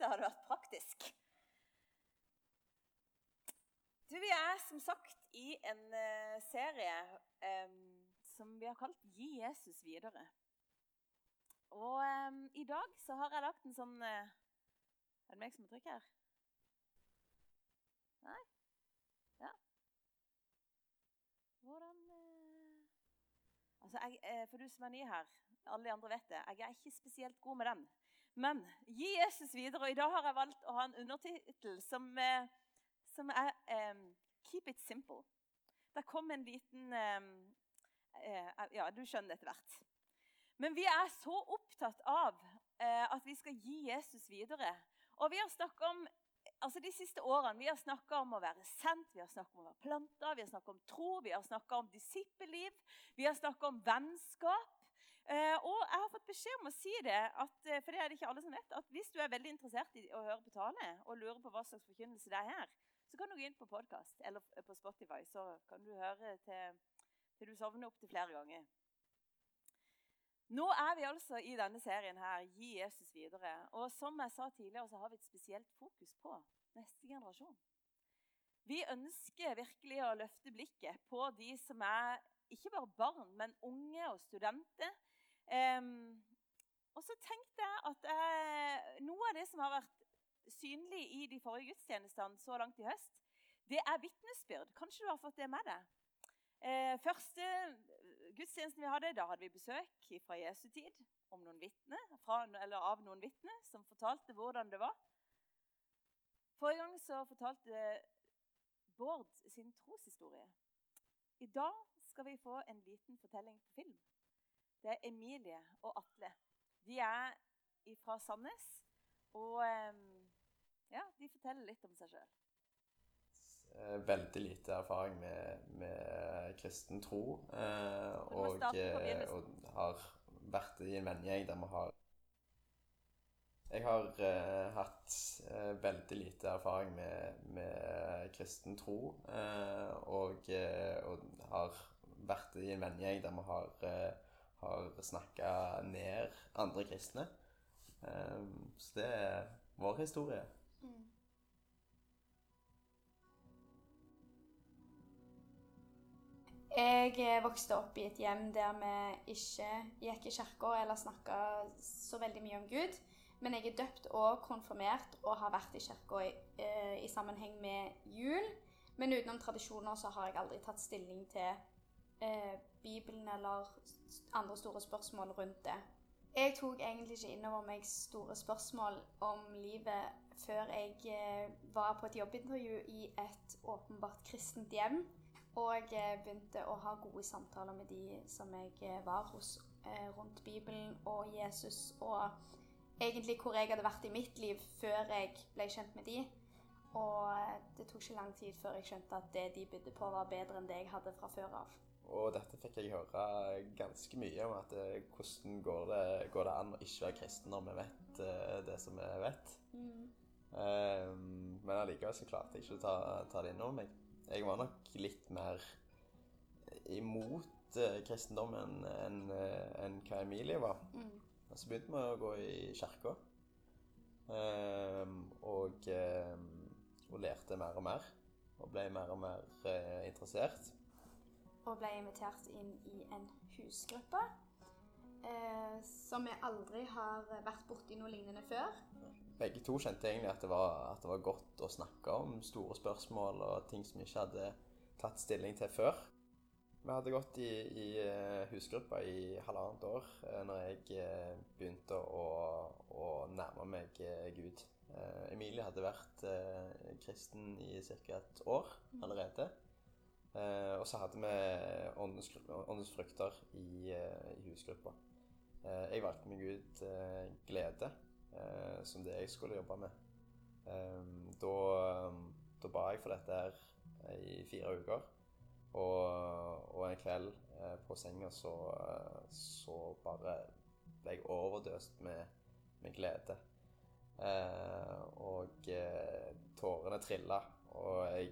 det hadde vært praktisk. Du, Vi er som sagt i en uh, serie um, som vi har kalt 'Gi Jesus videre'. Og um, i dag så har jeg lagt en sånn uh, Er det meg som må trykke her? Nei? Ja. Hvordan uh, Altså, jeg, For du som er ny her, alle de andre vet det, jeg er ikke spesielt god med den. Men gi Jesus videre. Og i dag har jeg valgt å ha en undertittel som uh, som er um, 'Keep it simple'. Det kom en liten um, uh, Ja, du skjønner etter hvert. Men vi er så opptatt av uh, at vi skal gi Jesus videre. Og vi har snakket om altså De siste årene vi har snakka om å være sendt, vi har snakka om å være planta, vi har snakka om tro, vi har snakka om disippelliv, vi har snakka om vennskap. Uh, og jeg har fått beskjed om å si det, at, for det er det ikke alle som vet, at hvis du er veldig interessert i å høre på tale og lurer på hva slags forkynnelse det er her, så kan du gå inn på podkast eller på Spotify, så kan du høre til, til du sovner opp til flere ganger. Nå er vi altså i denne serien her, Gi Jesus videre. Og som jeg sa tidligere, så har vi et spesielt fokus på neste generasjon. Vi ønsker virkelig å løfte blikket på de som er ikke bare barn, men unge og studenter. Og så tenkte jeg at jeg, noe av det som har vært synlig i de forrige gudstjenestene så langt i høst, det er vitnesbyrd. Kanskje du har fått det med deg? Eh, første gudstjenesten vi hadde, da hadde vi besøk fra Jesu tid om noen vittne, eller av noen vitner som fortalte hvordan det var. Forrige gang så fortalte Bård sin troshistorie. I dag skal vi få en liten fortelling på film. Det er Emilie og Atle. De er fra Sandnes. Og ja, de forteller litt om seg sjøl. Eh, veldig lite erfaring med, med kristen tro. Eh, og, eh, og, har vært i en vennegjeng der vi har Jeg har eh, hatt eh, veldig lite erfaring med, med kristen tro. Eh, og, og, har vært i en vennegjeng der vi har, har snakka ned andre kristne. så det er vår historie. Jeg eh, vokste opp i et hjem der vi ikke gikk i kirka eller snakka så veldig mye om Gud. Men jeg er døpt og konfirmert og har vært i kirka i, eh, i, sammenheng med jul. Men utenom tradisjoner så har jeg aldri tatt stilling til eh, Bibelen eller andre store spørsmål rundt det. Jeg tok egentlig ikke inn over meg store spørsmål om livet før jeg eh, var på et jobbintervju i et åpenbart kristent hjem. Og jeg begynte å ha gode samtaler med de som jeg eh, var hos eh, rundt Bibelen og Jesus. Og egentlig hvor jeg hadde vært i mitt liv før jeg ble kjent med de. Og det tok ikke lang tid før jeg skjønte at det de bydde på, var bedre enn det jeg hadde fra før av. Og dette fikk jeg høre ganske mye om. at eh, Hvordan går det, går det an å ikke være kristen når vi vet uh, det som vi vet? Mm. Um, men allikevel så klarte jeg ikke å ta, ta det inn over meg. Jeg var nok litt mer imot uh, kristendommen enn uh, en hva Emilie var. Mm. Og så begynte vi å gå i kirka. Um, og, um, og, lærte mer og mer. Og ble mer og mer interessert og ble invitert inn i en husgruppe. Eh, som vi aldri har vært borti noe lignende før. Begge to kjente egentlig at det, var, at det var godt å snakke om store spørsmål og ting som vi ikke hadde tatt stilling til før. Vi hadde gått i, i eh, husgruppa i halvannet år eh, når jeg eh, begynte å, å nærme meg Gud. Emilie hadde vært kristen i ca. et år allerede. Eh, og så hadde vi åndens, åndens frukter i, eh, i husgruppa. Eh, jeg valgte meg ut eh, glede eh, som det jeg skulle jobbe med. Da, da, ba jeg for dette her i fire uker. Og, og en kveld på senga så, så, bare ble jeg overdøst med, med glede. og tårene trilla, og jeg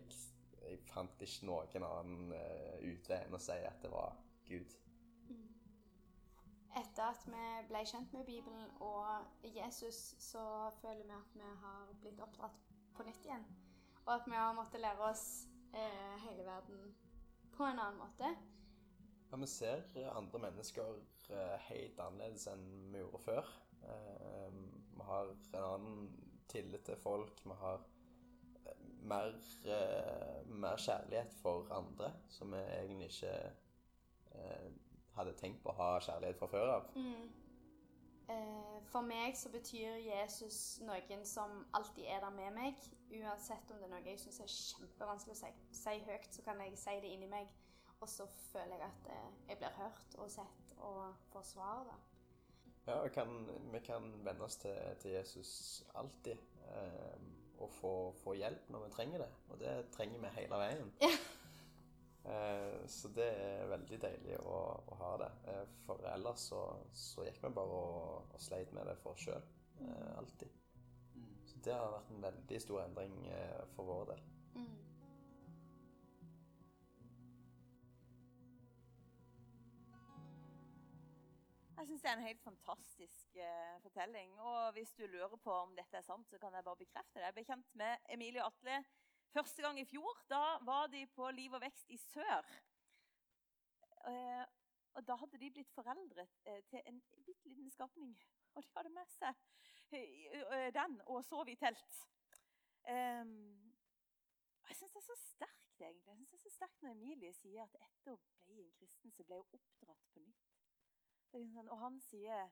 jeg fant ikke noen annen uh, utvei enn å si at det var Gud. Mm. Etter at vi ble kjent med Bibelen og Jesus, så føler vi at vi har blitt oppdratt på nytt igjen. Og at vi har måttet lære oss eh, hele verden på en annen måte. Ja, Vi ser andre mennesker eh, helt annerledes enn vi gjorde før. Eh, Vi har en annen tillit til folk. Vi har eh, mer, eh, mer kjærlighet for andre, som vi egentlig ikke eh, hadde tenkt på å ha kjærlighet fra før av. Eh, for meg så betyr Jesus noen som alltid er der med meg. Uansett om det er noe jeg syns er kjempevanskelig å si, si høyt, så kan jeg si det inni meg. Og så føler jeg at eh, jeg blir hørt og sett og får svar. da. Ja, vi kan, vi kan venne oss til, til Jesus alltid. Eh, og få, få hjelp når vi trenger det. Og det trenger vi hele veien. Eh, så det er veldig deilig å, å ha det. Eh, for ellers så, så gikk vi bare og, og sleit med det for oss sjøl. Eh, alltid. Så det har vært en veldig stor endring eh, for vår del. Mm. Jeg syns det er en helt fantastisk eh, fortelling. Og hvis du lurer på om dette er sant, så kan jeg bare bekrefte det. Jeg ble kjent med Emilie og Atle første gang i fjor. Da var de på Liv og vekst i sør. Eh, og da hadde de blitt foreldre eh, til en bitte liten skapning. Og de hadde med seg eh, eh, den og sov i telt. Ehm, jeg syns det er så sterkt, egentlig. Jeg synes det er så sterkt når Emilie sier at etter å bli en kristen, så ble hun oppdratt på nytt. Liksom og han sier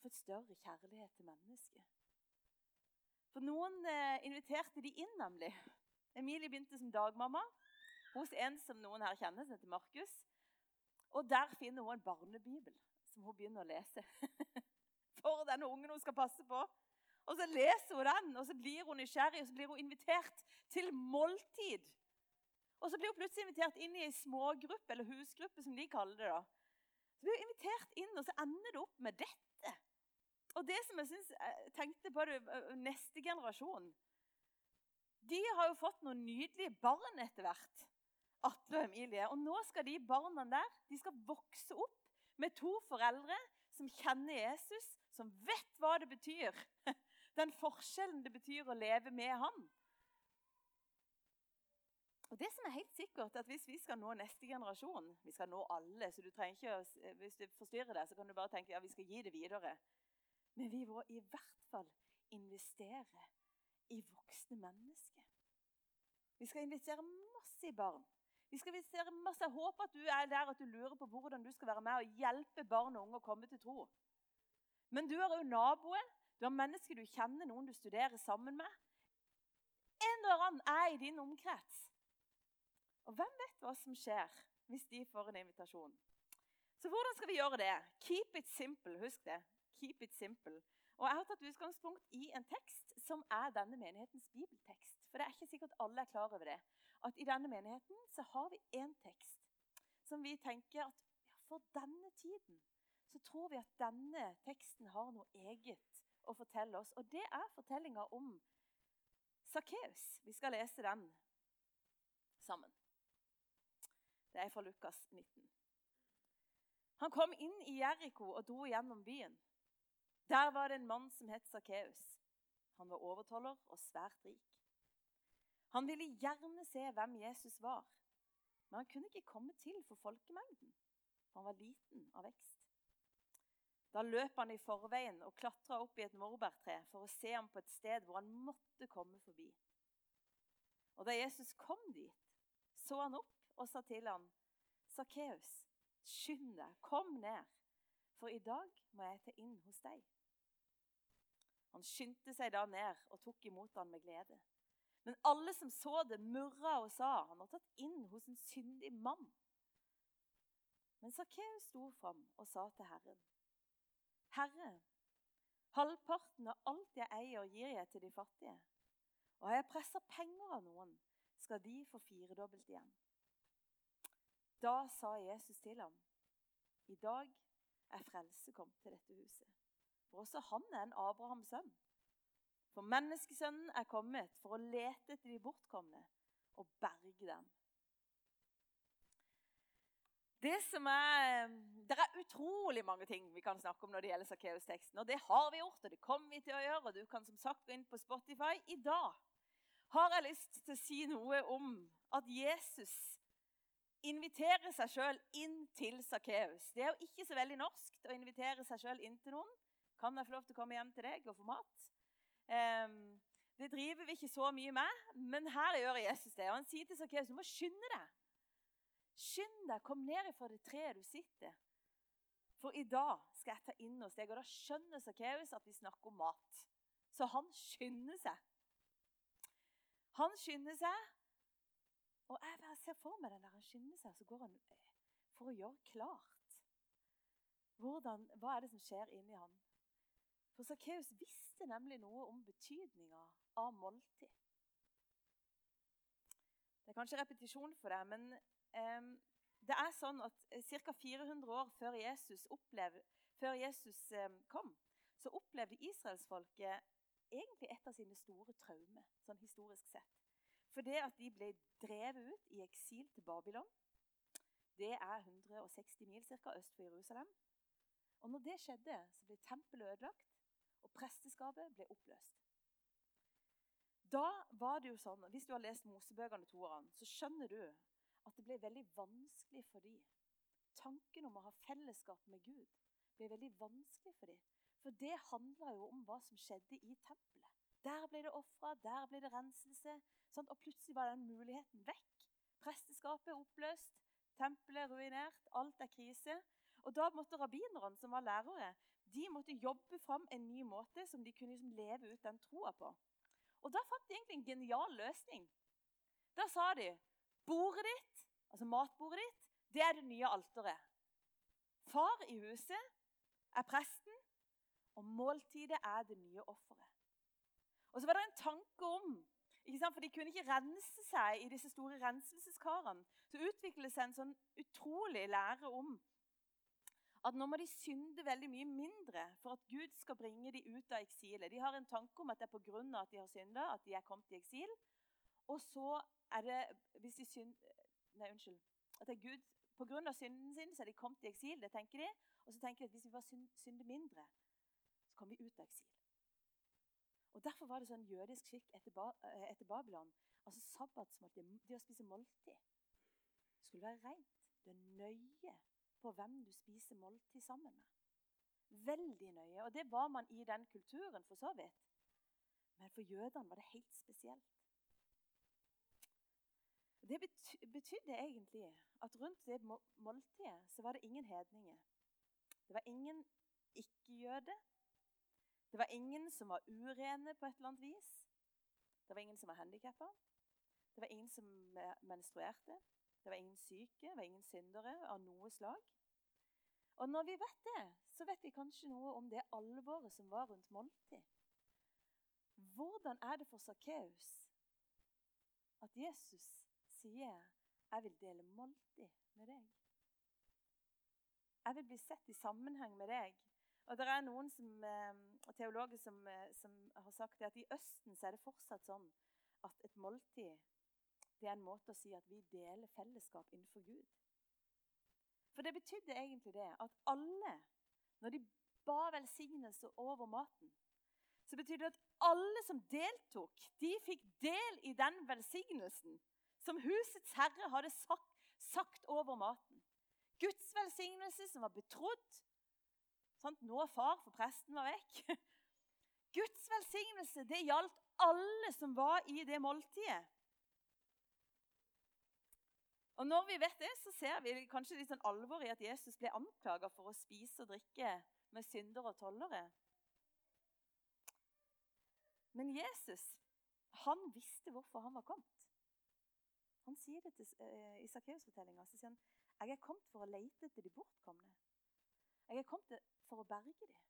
for et større kjærlighet til mennesket. For noen eh, inviterte de inn, nemlig. Emilie begynte som dagmamma hos en som noen her kjenner, som heter Markus. Og der finner hun en barnebibel som hun begynner å lese. For denne ungen hun skal passe på. Og så leser hun den, og så blir hun nysgjerrig, og så blir hun invitert til måltid. Og så blir hun plutselig invitert inn i ei smågruppe, eller husgruppe, som de kaller det. da. Så blir hun invitert inn, og så ender det opp med dette. Og det som jeg synes, jeg tenkte på det, neste generasjon De har jo fått noen nydelige barn etter hvert. Atle og Emilie. Og nå skal de barna der de skal vokse opp med to foreldre som kjenner Jesus, som vet hva det betyr. Den forskjellen det betyr å leve med han. Og det som er helt sikkert, at Hvis vi skal nå neste generasjon Vi skal nå alle, så du trenger ikke å, hvis du forstyrrer deg, så kan du bare tenke ja, vi skal gi det videre. Men vi må i hvert fall investere i voksne mennesker. Vi skal investere masse i barn. Vi skal investere masse. Jeg håper at du er der at du lurer på hvordan du skal være med og hjelpe barn og unge å komme til tro. Men du har òg naboer, du har mennesker du kjenner, noen du studerer sammen med. En eller annen er i din omkrets. Og hvem vet hva som skjer hvis de får en invitasjon? Så hvordan skal vi gjøre det? Keep it simple. Husk det. Keep it simple. Og Jeg har tatt utgangspunkt i en tekst som er denne menighetens bibeltekst. For det er ikke sikkert alle er klar over det. At i denne menigheten så har vi én tekst som vi tenker at ja, for denne tiden så tror vi at denne teksten har noe eget å fortelle oss. Og det er fortellinga om Sakkeus. Vi skal lese den sammen. Det er fra Lukas 19. Han kom inn i Jeriko og dro gjennom byen. Der var det en mann som het Sakkeus. Han var overtoller og svært rik. Han ville gjerne se hvem Jesus var, men han kunne ikke komme til for folkemengden. For han var liten av vekst. Da løp han i forveien og klatra opp i et morbærtre for å se ham på et sted hvor han måtte komme forbi. Og Da Jesus kom dit, så han opp og sa til ham, 'Sakkeus, skynd deg, kom ned, for i dag må jeg ta inn hos deg.' Han skyndte seg da ned og tok imot ham med glede. Men alle som så det, murra og sa, 'Han har tatt inn hos en syndig mann.' Men Sakkeus sto fram og sa til Herren, 'Herre, halvparten av alt jeg eier, gir jeg til de fattige.' 'Og har jeg pressa penger av noen, skal de få firedobbelt igjen.' Da sa Jesus til ham, 'I dag er frelse kommet til dette huset.' For også han er en Abrahams sønn. For menneskesønnen er kommet for å lete etter de bortkomne og berge dem. Det er, det er utrolig mange ting vi kan snakke om når det gjelder Sakkeus-teksten. Og det har vi gjort, og det kommer vi til å gjøre. og Du kan som sagt gå inn på Spotify. I dag har jeg lyst til å si noe om at Jesus inviterer seg sjøl inn til Sakkeus. Det er jo ikke så veldig norsk å invitere seg sjøl inn til noen. Kan jeg få lov til å komme hjem til deg og få mat? Um, det driver vi ikke så mye med, men her gjør Jesus det. Og Han sier til Sakkeus du må skynde deg. Skynd deg, kom ned fra det treet du sitter. For i dag skal jeg ta inn hos deg. Og da skjønner Sakkeus at vi snakker om mat. Så han skynder seg. Han skynder seg. Og jeg ser for meg den der han skynder seg, så går han eh, for å gjøre klart. Hvordan, hva er det som skjer inni han? For Sakkeus visste nemlig noe om betydninga av måltid. Det er kanskje repetisjon for deg, men um, det er sånn at ca. 400 år før Jesus, opplev, før Jesus um, kom, så opplevde israelsfolket egentlig et av sine store traumer, sånn historisk sett. Det at de ble drevet ut i eksil til Babylon. Det er 160 mil cirka, øst for Jerusalem. Og når det skjedde, så ble tempelet ødelagt, og presteskapet ble oppløst. Da var det jo sånn, Hvis du har lest Mosebøkene to årene, så skjønner du at det ble veldig vanskelig for dem. Tanken om å ha fellesskap med Gud ble veldig vanskelig for dem. For det handla jo om hva som skjedde i tempelet. Der ble det ofra, der ble det renselse. Sant? og plutselig var den muligheten vekk. Presteskapet oppløst, tempelet ruinert, alt er krise. Og Da måtte rabbinerne, som var lærere, de måtte jobbe fram en ny måte som de kunne liksom leve ut den troa på. Og Da fant de egentlig en genial løsning. Da sa de bordet ditt, altså matbordet ditt, det er det nye alteret. Far i huset er presten, og måltidet er det nye offeret. Og så var det en tanke om For de kunne ikke rense seg i disse store renselseskarene. Så utviklet seg en sånn utrolig lære om at nå må de synde veldig mye mindre for at Gud skal bringe dem ut av eksilet. De har en tanke om at det er pga. at de har synda, at de er kommet i eksil. Og så er det hvis de synd, Nei, unnskyld. At det er Gud Pga. synden sin så er de kommet i eksil. det tenker de. Og så tenker de at hvis vi bare synder mindre, så kommer vi ut av eksil. Og Derfor var det sånn jødisk skikk etter, ba, eh, etter Babylon. Altså sabbatsmåltid, det å spise måltid, skulle være rent. Det er nøye på hvem du spiser måltid sammen med. Veldig nøye. Og det var man i den kulturen, for så vidt. Men for jødene var det helt spesielt. Det betydde egentlig at rundt det måltidet så var det ingen hedninger. Det var ingen ikke-jøde. Det var ingen som var urene på et eller annet vis. Det var ingen som var handikappa. Det var ingen som menstruerte. Det var ingen syke, det var ingen syndere av noe slag. Og når vi vet det, så vet vi kanskje noe om det alvoret som var rundt måltid. Hvordan er det for Sakkeus at Jesus sier 'Jeg vil dele måltid med deg'? Jeg vil bli sett i sammenheng med deg. Og det er noen som, eh, teologer som, eh, som har sagt at i Østen så er det fortsatt sånn at et måltid det er en måte å si at vi deler fellesskap innenfor Gud. For det betydde egentlig det at alle, når de ba velsignelse over maten, så betydde det at alle som deltok, de fikk del i den velsignelsen som husets herre hadde sagt, sagt over maten. Guds velsignelse som var betrodd. Sant? Nå far, for presten var vekk. Guds velsignelse det gjaldt alle som var i det måltidet. Og Når vi vet det, så ser vi kanskje litt sånn alvor i at Jesus ble anklaga for å spise og drikke med syndere og tollere. Men Jesus han visste hvorfor han var kommet. Han sier det til, uh, I Sakkeus-fortellinga sier han jeg er kommet for å lete etter de bortkomne. Jeg er kommet for å berge dem.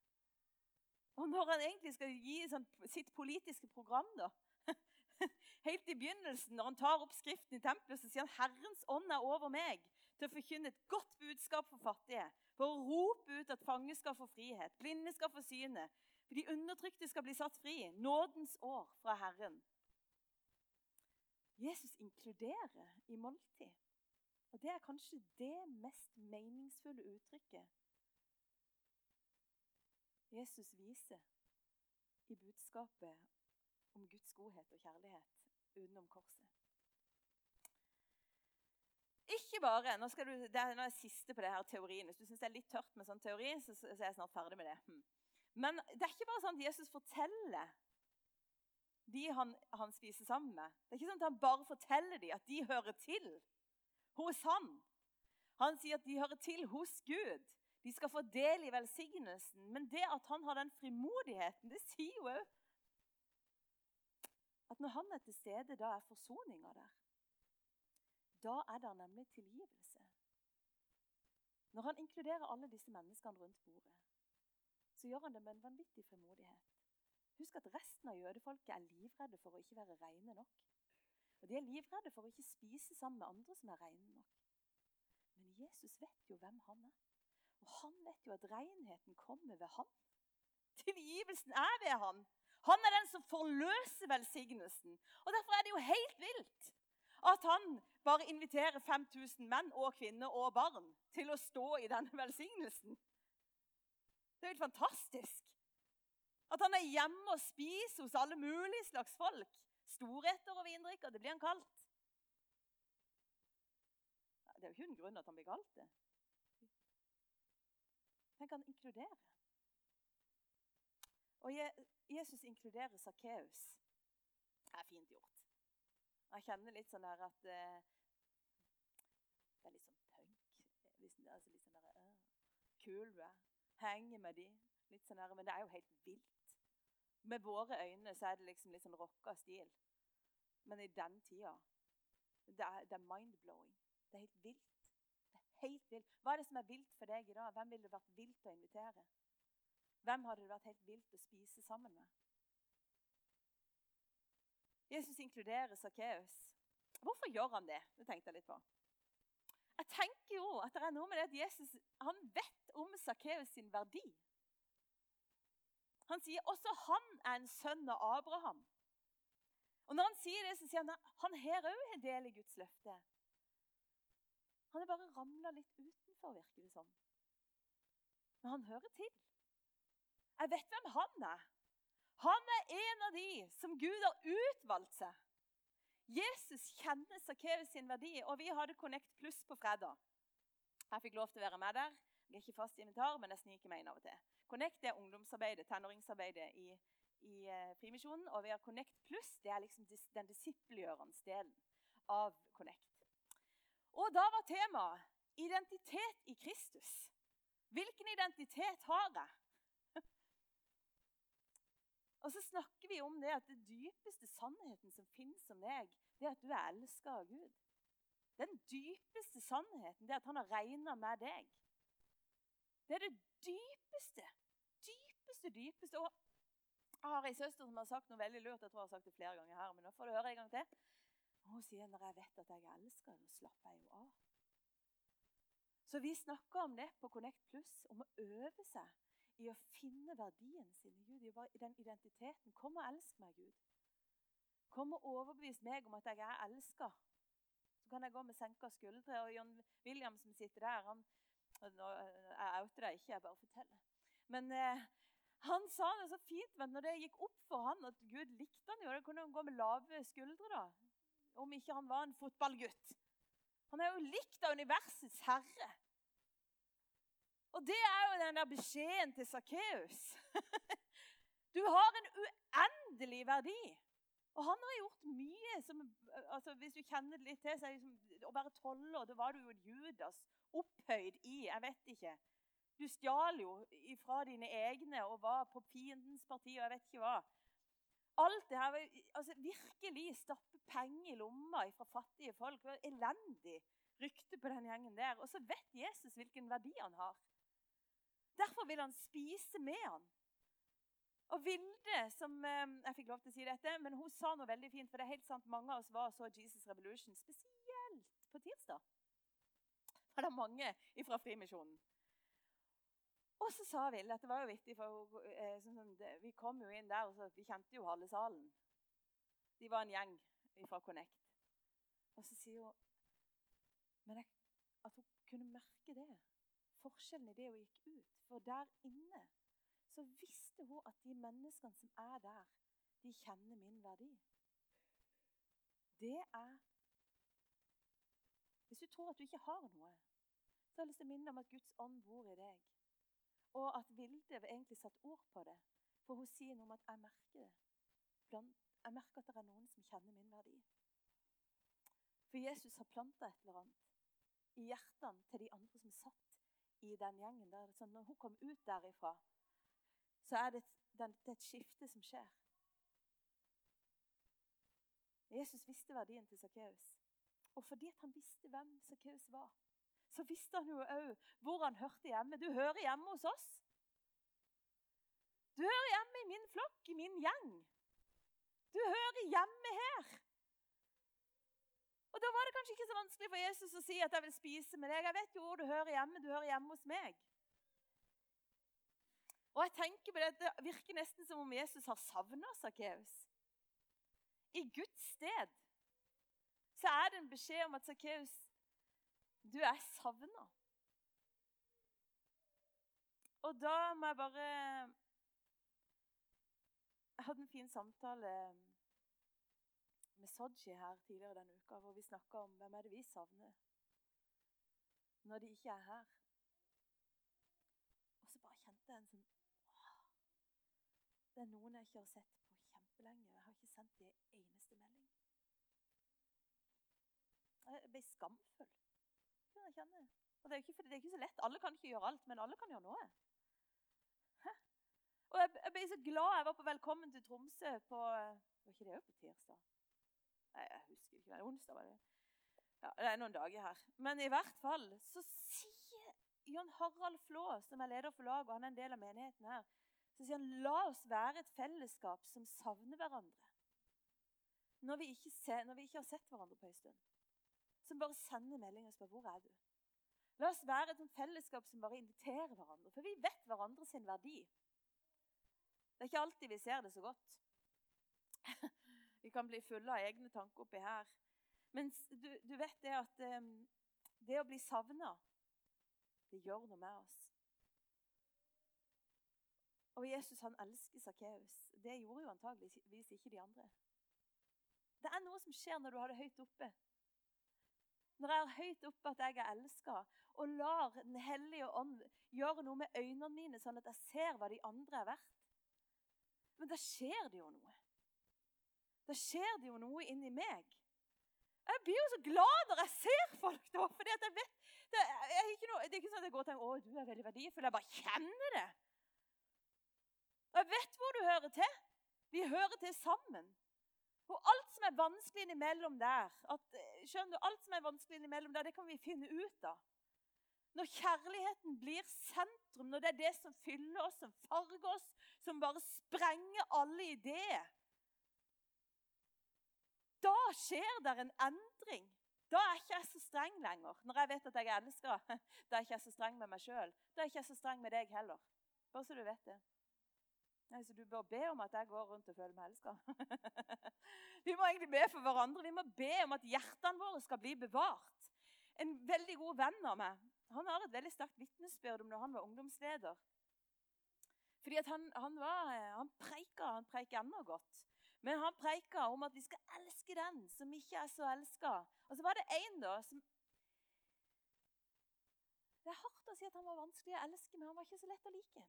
Og når han egentlig skal gi sånn, sitt politiske program, da, Helt i begynnelsen, når han tar opp skriften i tempelet, så sier han Herrens ånd er over meg til å forkynne et godt budskap for fattige. For å rope ut at fange skal få frihet, blinde skal få syne. For de undertrykte skal bli satt fri. Nådens år fra Herren. Jesus inkluderer i måltid. Og det er kanskje det mest meningsfulle uttrykket Jesus viser i budskapet om Guds godhet og kjærlighet utenom korset. Ikke bare nå, du, det er, nå er jeg siste på det her teorien. Hvis du syns det er litt tørt med sånn teori, så, så er jeg snart ferdig med det. Hm. Men det er ikke bare sånn at Jesus forteller de han, han, spiser sammen med. Det er ikke sånn at han bare forteller dem at de hører til hos han. Han sier at de hører til hos Gud. De skal få del i velsignelsen. Men det at han har den frimodigheten, det sier jo òg at når han er til stede, da er forsoninga der. Da er det nemlig tilgivelse. Når han inkluderer alle disse menneskene rundt bordet, så gjør han det med en vanvittig frimodighet. Husk at resten av jødefolket er livredde for å ikke være reine nok. Og De er livredde for å ikke spise sammen med andre som er reine nok. Men Jesus vet jo hvem han er. Han vet jo at renheten kommer ved han. Tilgivelsen er ved han. Han er den som forløser velsignelsen. Og Derfor er det jo helt vilt at han bare inviterer 5000 menn og kvinner og barn til å stå i denne velsignelsen. Det er jo helt fantastisk. At han er hjemme og spiser hos alle mulige slags folk. Storretter og vindrikker. Det blir han kalt. Det er jo ikke en grunn at han blir kalt det. Tenk han inkluderer. Og Jesus inkluderer Sakkeus. Det er fint gjort. Jeg kjenner litt sånn der at uh, Det er litt sånn punk. Liksom, altså litt sånn der, uh, Kul du er. Henger med de. Litt sånn der, men det er jo helt vilt. Med våre øyne så er det liksom litt sånn rocka stil. Men i den tida det er, det er mind-blowing. Det er helt vilt. Helt vilt. Hva er det som er vilt for deg i dag? Hvem ville det vært vilt å invitere? Hvem hadde det vært helt vilt å spise sammen med? Jesus inkluderer Sakkeus. Hvorfor gjør han det? Det tenkte jeg litt på. Jeg tenker jo at det er noe med det at Jesus han vet om Sakkeus sin verdi. Han sier også han er en sønn av Abraham. Og Når han sier det, så sier han at han her òg har del i Guds løfte. Han er bare ramla litt utenfor, virker det som. Men han hører til. Jeg vet hvem han er. Han er en av de som Gud har utvalgt seg. Jesus kjenner Sakkeus sin verdi, og vi hadde Connect Pluss på fredag. Jeg fikk lov til å være med der. Jeg er ikke fast invitar, men jeg sniker meg inn av og til. Connect er ungdomsarbeidet, tenåringsarbeidet i, i uh, Frimisjonen. Og vi har Connect Pluss, det er liksom den disippelgjørende delen av Connect. Og da var temaet identitet i Kristus. Hvilken identitet har jeg? Og så snakker vi om det at det dypeste sannheten som finnes om deg, det er at du er elska av Gud. Den dypeste sannheten det er at han har regna med deg. Det er det dypeste, dypeste, dypeste. Og jeg har ei søster som har sagt noe veldig lurt. Jeg tror jeg har sagt det flere ganger her, men nå får du høre en gang til. Og hun sier når jeg vet at jeg er elska, så slapper jeg jo av. Så vi snakker om det på Connect Plus, om å øve seg i å finne verdien sin i Gud, i den identiteten. Kom og elsk meg, Gud. Kom og overbevis meg om at jeg er elska. Så kan jeg gå med senka skuldre. Og John William som sitter der han, Jeg outer deg ikke, jeg bare forteller. Men eh, han sa det så fint men når det gikk opp for han at Gud likte han jo. Da kunne han gå med lave skuldre, da. Om ikke han var en fotballgutt. Han er jo likt av universets herre. Og det er jo den der beskjeden til Sakkeus. Du har en uendelig verdi. Og han har gjort mye. Som, altså, hvis du kjenner det litt til, så er det liksom, Å være toller, da var du jo Judas. Opphøyd i Jeg vet ikke. Du stjal jo fra dine egne og var på fiendens parti og jeg vet ikke hva. Alt det her, altså Virkelig stappe penger i lomma fra fattige folk. Det var Elendig rykte på den gjengen der. Og så vet Jesus hvilken verdi han har. Derfor vil han spise med han. Og Vilde, som eh, jeg fikk lov til å si dette, men hun sa noe veldig fint. For det er helt sant, mange av oss var og så Jesus Revolution, spesielt på tirsdag. For det er mange fra Frimisjonen. Og så sa Ville at det var jo vittig, for eh, sånn, vi kom jo inn der, og så, vi kjente jo halve salen. De var en gjeng fra Connect. Og så sier hun Men jeg, at hun kunne merke det. Forskjellen i det hun gikk ut. For der inne så visste hun at de menneskene som er der, de kjenner min verdi. Det er Hvis du tror at du ikke har noe, så har jeg lyst til å minne om at Guds ånd bor i deg. Og at Vilde egentlig satt ord på det. For hun sier noe om at 'jeg merker det'. Jeg merker at det er noen som kjenner min verdi. For Jesus har planta et eller annet i hjertene til de andre som satt i den gjengen. der. Så når hun kom ut derifra, så er det et, det er et skifte som skjer. Jesus visste verdien til Sakkeus. Og fordi han visste hvem Sakkeus var, så visste han jo òg hvor han hørte hjemme. Du hører hjemme hos oss. Du hører hjemme i min flokk, i min gjeng. Du hører hjemme her. Og Da var det kanskje ikke så vanskelig for Jesus å si at jeg vil spise med deg. Jeg vet jo hvor du hører hjemme. Du hører hjemme hos meg. Og jeg tenker på Det det virker nesten som om Jesus har savna Sakkeus. I Guds sted så er det en beskjed om at Sakkeus, du er savna. Og da må jeg bare Jeg hadde en fin samtale med Soji her tidligere denne uka, hvor vi snakka om hvem er det vi savner når de ikke er her. Og så bare kjente jeg en sånn Det er noen jeg ikke har sett på kjempelenge. Jeg har ikke sendt dem en eneste melding. Jeg ble skamfull. Det jeg kjenne. Og det er, ikke, det er ikke så lett. Alle kan ikke gjøre alt, men alle kan gjøre noe. Og jeg, jeg ble så glad. Jeg var på Velkommen til Tromsø på Var ikke det òg på tirsdag? Nei, jeg husker ikke. Onsdag var det. Ja, Det er noen dager her. Men i hvert fall så sier Jon Harald Flå, som er leder for laget, og han er en del av menigheten her, så sier han la oss være et fellesskap som savner hverandre. Når vi ikke, ser, når vi ikke har sett hverandre på en stund. Som bare sender melding og spør hvor er du La oss være et fellesskap som bare inviterer hverandre. For vi vet hverandre sin verdi. Det er ikke alltid vi ser det så godt. Vi kan bli fulle av egne tanker oppi her. Men du, du vet det at det å bli savna, det gjør noe med oss. Og Jesus han elsker Sakkeus. Det gjorde jo antageligvis ikke de andre. Det er noe som skjer når du har det høyt oppe. Når jeg har høyt oppe at jeg er elska, og lar Den hellige ånd gjøre noe med øynene mine, sånn at jeg ser hva de andre er verdt. Men da skjer det jo noe. Da skjer det jo noe inni meg. Jeg blir jo så glad når jeg ser folk. da, For det, er det er ikke sånn at jeg går og tenker å, du er veldig verdifull. Jeg bare kjenner det. Og jeg vet hvor du hører til. Vi hører til sammen. Og alt som er vanskelig innimellom der, at, skjønner du, alt som er vanskelig innimellom der, det kan vi finne ut av. Når kjærligheten blir sentrum, når det er det som fyller oss, som farger oss, som bare sprenger alle ideer Da skjer det en endring. Da er ikke jeg så streng lenger. Når jeg vet at jeg er elska, da er ikke jeg så streng med meg sjøl. Da er ikke jeg så streng med deg heller. Bare så du vet det. Nei, så Du bør be om at jeg går rundt og føler meg elska. vi må egentlig be for hverandre. Vi må be om at hjertene våre skal bli bevart. En veldig god venn av meg han har et veldig sterkt vitnesbyrd om når han var ungdomsleder. Fordi han, han, var, han preika, han preiker ennå godt. Men han preika om at vi skal elske den som ikke er så elska. Og så var det en da som Det er hardt å si at han var vanskelig å elske, men han var ikke så lett å like.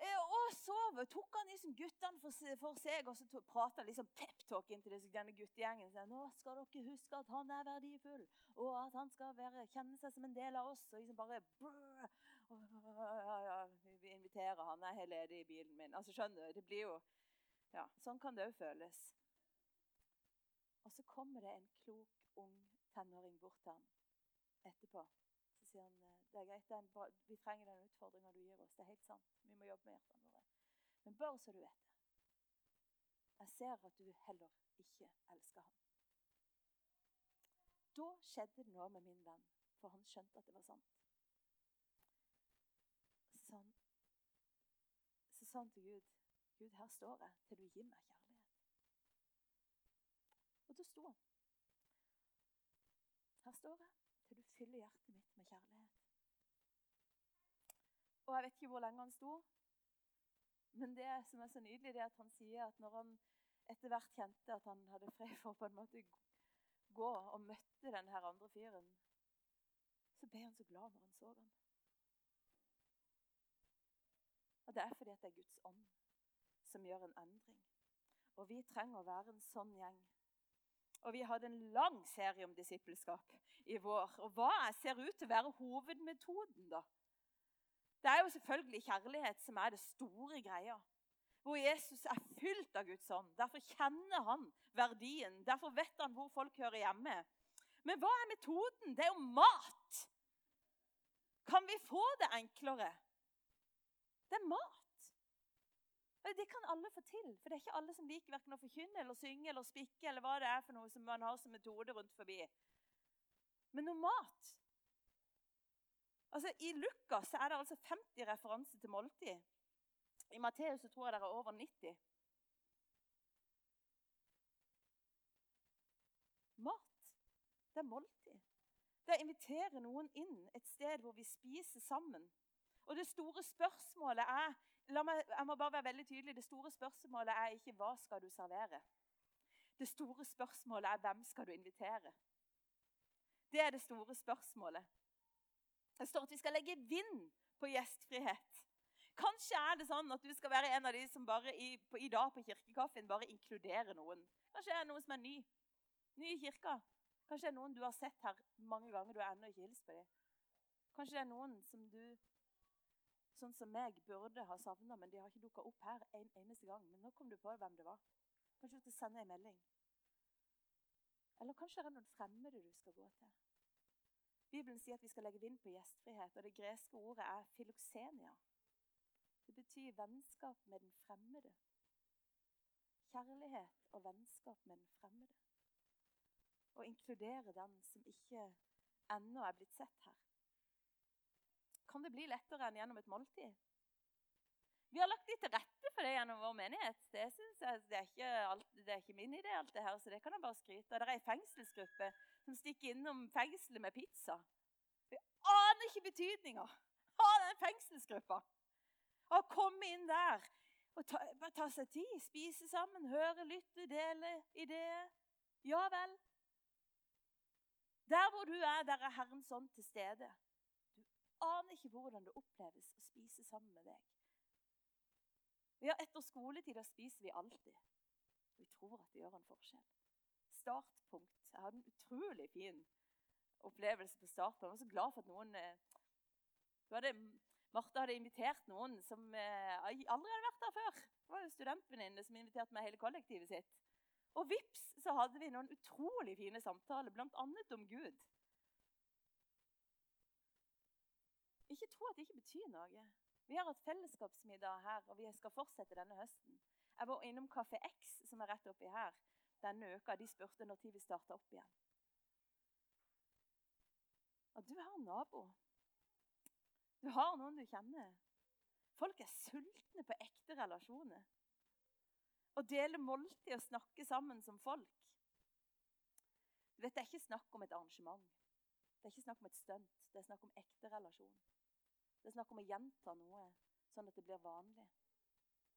Eh, og så tok han liksom guttene for, seg og så prata liksom peptalk inn til denne guttegjengen. Så, nå skal dere huske at han er verdifull, og at han skal være, kjenne seg som en del av oss. Og liksom bare brrr, ja, ja, Vi inviterer han. Jeg er ledig i bilen min. Altså, skjønner du? Det blir jo ja, Sånn kan det òg føles. Og så kommer det en klok, ung tenåring bort til ham etterpå sier han eh, det er greit, den, vi trenger den utfordringa du gir oss. Det er helt sant. Vi må jobbe med hjertene våre. Men bare så du vet det. Jeg ser at du heller ikke elsker ham. Da skjedde det noe med min venn, for han skjønte at det var sant. Så så sa han til Gud Gud, her står jeg til du gir meg kjærlighet. Og da sto han. Her står jeg til du fyller hjertet med kjærlighet. Og jeg vet ikke hvor lenge han sto, men det som er så nydelig, det er at han sier at når han etter hvert kjente at han hadde fred for på en måte gå og møtte den her andre fyren, så ble han så glad når han så ham. Og det er fordi at det er Guds ånd som gjør en endring. Og vi trenger å være en sånn gjeng. Og vi hadde en lang serie om disippelskap i vår. Og hva ser ut til å være hovedmetoden, da? Det er jo selvfølgelig kjærlighet som er det store greia. Hvor Jesus er fylt av Guds ånd. Derfor kjenner han verdien. Derfor vet han hvor folk hører hjemme. Men hva er metoden? Det er jo mat. Kan vi få det enklere? Det er mat. Det kan alle få til. For det er ikke alle som liker verken å forkynne eller synge eller spikke eller hva det er for noe som man har som metode rundt forbi. Men noe mat Altså, I Lukas er det altså 50 referanser til måltid. I Matteus tror jeg det er over 90. Mat. Det er måltid. Det er å invitere noen inn et sted hvor vi spiser sammen. Og det store spørsmålet er meg, jeg må bare være veldig tydelig, det store spørsmålet er ikke hva skal du servere. Det store spørsmålet er hvem skal du invitere. Det er det store spørsmålet. Det står at vi skal legge vind på gjestfrihet. Kanskje er det sånn at du skal være en av de som bare i, på, i dag på kirkekaffen bare inkluderer noen. Kanskje det er noen som er ny. Ny i kirka. Kanskje det er noen du har sett her mange ganger du har ennå ikke hilst på dem. Kanskje det er noen som du sånn som meg burde ha savna, men de har ikke dukka opp her en eneste gang. Men nå kom du på hvem det var. Kanskje du skal sende en melding. Eller kanskje det er noen fremmede du skal gå til. Bibelen sier at vi skal legge vind på gjestfrihet, og det greske ordet er filoksenia. Det betyr vennskap med den fremmede. Kjærlighet og vennskap med den fremmede. Å inkludere den som ikke ennå er blitt sett her. Kan det bli lettere enn gjennom et måltid? Vi har lagt litt til rette for det gjennom vår menighet. Det, jeg, det, er, ikke alt, det er, ikke min idé, alt det her, så det kan jeg bare skryte av. Det er ei fengselsgruppe som stikker innom fengselet med pizza. Vi aner ikke betydninga av den fengselsgruppa. Å komme inn der og ta, ta seg tid, spise sammen, høre, lytte, dele ideer. Ja vel. Der hvor du er, der er Herrens ånd til stede aner ikke hvordan det oppleves å spise sammen med deg. Ja, Etter skoletid spiser vi alltid. Vi tror at det gjør en forskjell. Startpunkt. Jeg hadde en utrolig fin opplevelse på startpunkt. Jeg var så glad for at noen eh, hadde, Martha hadde invitert noen som eh, aldri hadde vært der før. Det var jo studentvenninne som inviterte meg hele kollektivet sitt. Og vips, så hadde vi noen utrolig fine samtaler, bl.a. om Gud. Ikke tro at det ikke betyr noe. Vi har hatt fellesskapsmiddag her, og vi skal fortsette denne høsten. Jeg var innom Kafé X, som er rett oppi her, denne uka. De spurte når vi starta opp igjen. Og du har en nabo. Du har noen du kjenner. Folk er sultne på ekte relasjoner. Å dele måltid og snakke sammen som folk. Du vet, Det er ikke snakk om et arrangement. Det er ikke snakk om et stunt. Det er snakk om ekte relasjon. Det er snakk om å gjenta noe, sånn at det blir vanlig.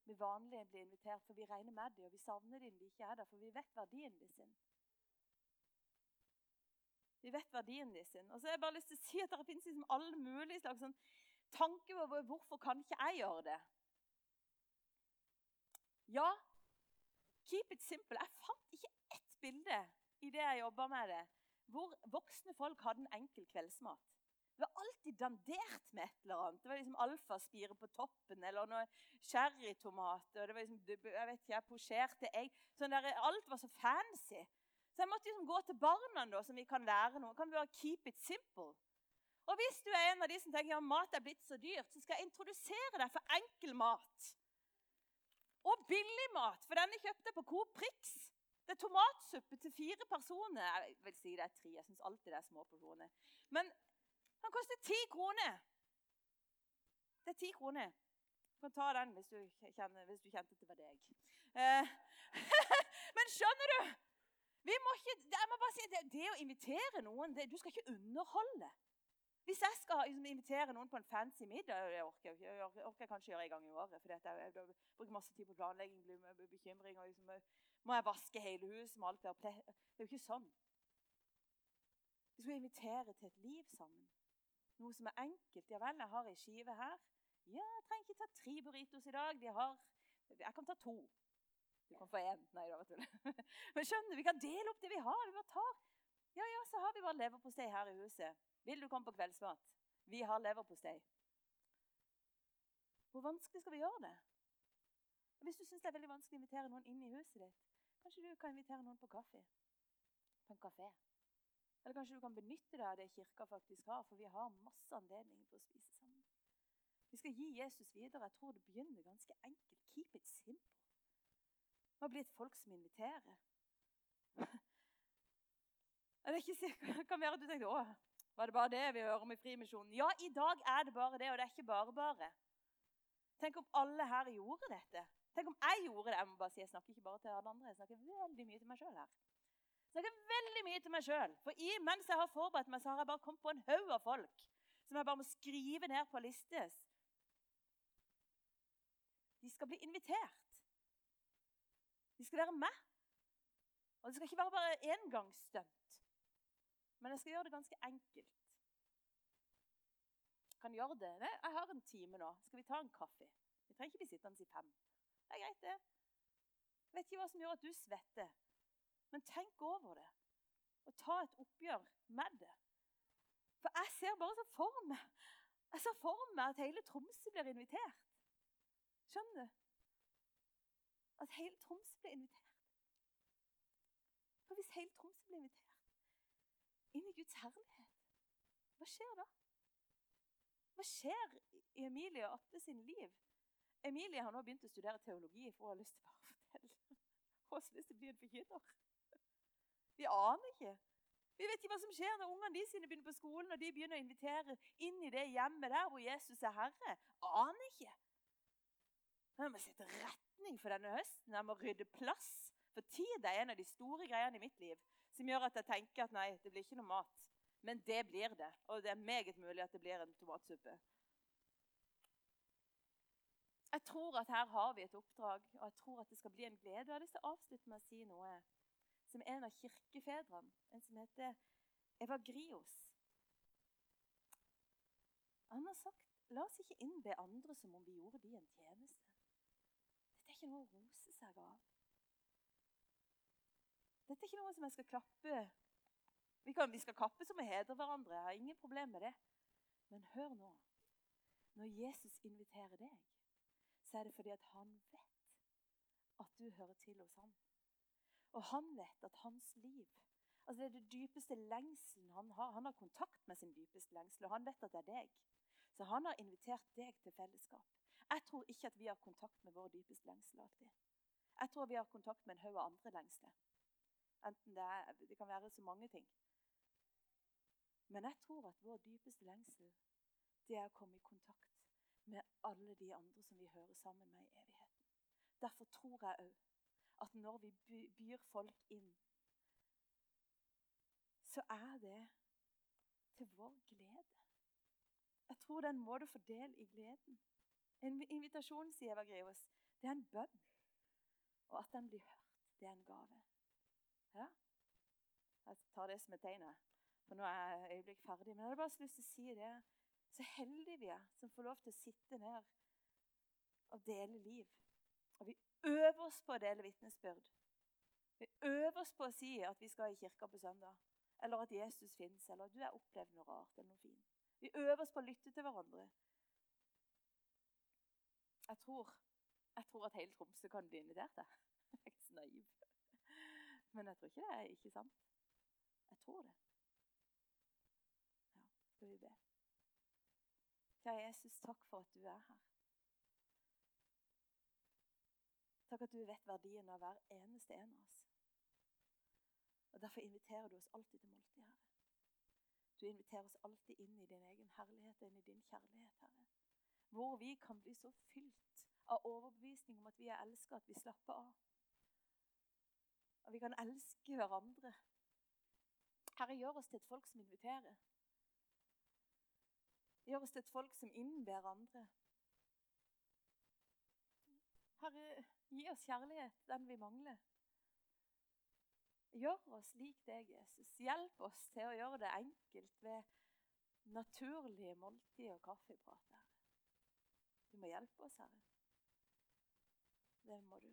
Vi vanlige blir invitert, for vi regner med dem, og vi savner dem vi ikke er der, for vi vet verdien de sin. Vi vet verdien de sin. Og så har jeg bare lyst til å si at Det finnes liksom alle mulige slags sånn tanker over hvorfor kan ikke jeg gjøre det. Ja, keep it simple. Jeg fant ikke ett bilde i det jeg jobba med det, hvor voksne folk hadde en enkel kveldsmat. Det var alltid dandert med et eller annet. Det var liksom alfaspire på toppen eller noe cherrytomater. Det var liksom, jeg vet ikke, posjerte egg. Sånn der, alt var så fancy. Så jeg måtte liksom gå til barna da, som vi kan lære noe. Kan vi bare keep it simple? Og hvis du er en av de som tenker ja, mat er blitt så dyrt, så skal jeg introdusere deg for enkel mat. Og billig mat, for denne kjøpte jeg på Coop Prix. Det er tomatsuppe til fire personer. Jeg vil si det er tre. Jeg syns alltid det er små porsjoner. Men den koster ti kroner. Det er ti kroner. Du kan ta den hvis du, kjenner, hvis du kjente at det var deg. Eh, men skjønner du? Vi må ikke jeg må bare si, det, det å invitere noen det, Du skal ikke underholde. Hvis jeg skal liksom, invitere noen på en fancy middag Det orker jeg. Jeg orker, orker kanskje gjøre en gang i året. For jeg, jeg, jeg, bruker masse tid på planlegging, blir bekymring. og liksom, Må jeg vaske hele huset? med alt det. Det er jo ikke sånn. Vi skal invitere til et liv sammen. Noe som er enkelt. Ja vel, jeg har ei skive her. Ja, jeg trenger ikke ta tre burritos i dag. De har Jeg kan ta to. Du kan få én. Nei, det var. Men skjønner, vi kan dele opp det vi har. Vi bare tar. Ja, ja, så har vi bare leverpostei her i huset. Vil du komme på kveldsmat? Vi har leverpostei. Hvor vanskelig skal vi gjøre det? Hvis du syns det er veldig vanskelig å invitere noen inn i huset ditt, kanskje du kan invitere noen på kaffe? På en kafé? Eller kanskje du kan benytte deg av det kirka faktisk har, for vi har masse anledninger til å spise sammen. Vi skal gi Jesus videre. Jeg tror det begynner ganske enkelt. Keep it simple. Vi har blitt folk som inviterer. Er det ikke sikkert, kan være at du tenkte å, var det bare det vi hører om i Frimisjonen? Ja, i dag er det bare det, og det er ikke bare bare. Tenk om alle her gjorde dette. Tenk om jeg gjorde det. Jeg må bare si, jeg snakker ikke bare til alle andre, jeg snakker veldig mye til meg sjøl her. Jeg har veldig mye til meg sjøl. For i, mens jeg har forberedt meg, så har jeg bare kommet på en haug av folk som jeg bare må skrive ned på listes. De skal bli invitert. De skal være med. Og det skal ikke være bare engangsstunt. Men jeg skal gjøre det ganske enkelt. Jeg kan gjøre det. Jeg har en time nå. Skal vi ta en kaffe? Vi trenger ikke bli sittende i fem. Det er greit, det. Jeg vet ikke hva som gjør at du svetter. Men tenk over det, og ta et oppgjør med det. For jeg ser bare så for meg jeg ser for meg at hele Tromsø blir invitert. Skjønner du? At hele Tromsø blir invitert. For hvis hele Tromsø blir invitert inn i Guds herlighet, hva skjer da? Hva skjer i Emilie og Atte sin liv? Emilie har nå begynt å studere teologi, for hun har lyst til bare å fortelle. Hun har lyst til å bli en forkynner. Aner ikke. Vi vet ikke hva som skjer når ungene de sine begynner på skolen og de begynner å invitere inn i det hjemmet der hvor Jesus er herre. Aner ikke. Jeg må sette retning for denne høsten. Jeg må rydde plass. For tid er en av de store greiene i mitt liv som gjør at jeg tenker at nei, det blir ikke noe mat. Men det blir det. Og det er meget mulig at det blir en tomatsuppe. Jeg tror at her har vi et oppdrag, og jeg tror at det skal bli en glede. Jeg har lyst til å avslutte med å si noe som er en av kirkefedrene, en som heter Evagrios. Han har sagt la oss ikke innbe andre som om vi gjorde de en tjeneste. Dette er ikke noe å rose seg av. Dette er ikke noe som jeg skal klappe Vi, kan, vi skal klappe som vi hedrer hverandre. Jeg har ingen problem med det. Men hør nå. Når Jesus inviterer deg, så er det fordi at han vet at du hører til hos ham. Og han vet at hans liv altså Det er det dypeste lengselen han har. Han har kontakt med sin dypeste lengsel, og han vet at det er deg. Så han har invitert deg til fellesskap. Jeg tror ikke at vi har kontakt med vår dypeste lengsel alltid. Jeg tror vi har kontakt med en haug av andre lengsler. Enten det, er, det kan være så mange ting. Men jeg tror at vår dypeste lengsel det er å komme i kontakt med alle de andre som vi hører sammen med i evigheten. Derfor tror jeg òg at når vi byr folk inn, så er det til vår glede. Jeg tror det er en måte å få del i gleden. En invitasjon, sier Eva Greos, det er en bønn. Og at den blir hørt, det er en gave. Ja? Jeg tar det som et tegn. For nå er jeg øyeblikk ferdig. Men jeg hadde bare lyst til å si det. Så heldige vi er som får lov til å sitte ned og dele liv. Og vi øver oss på å dele vitnesbyrd. Vi øver oss på å si at vi skal i kirka på søndag. Eller at Jesus fins, eller at du har opplevd noe rart eller noe fint. Vi øver oss på å lytte til hverandre. Jeg tror, jeg tror at hele Tromsø kan bli invitert Jeg. Jeg er så naiv. Men jeg tror ikke det er ikke sant. Jeg tror det. Ja, skal vi be. Kjære Jesus, takk for at du er her. Takk at du vet verdien av hver eneste en av oss. Og Derfor inviterer du oss alltid til måltid, Herre. Du inviterer oss alltid inn i din egen herlighet, inn i din kjærlighet, Herre. Hvor vi kan bli så fylt av overbevisning om at vi er elsket, at vi slapper av. Og vi kan elske hverandre Herre, gjør oss til et folk som inviterer. Gjør oss til et folk som innber andre. Herre, gi oss kjærlighet, den vi mangler. Gjør oss lik deg, Jesus. Hjelp oss til å gjøre det enkelt ved naturlige måltider og kaffeprat. Du må hjelpe oss, Herre. Det må du.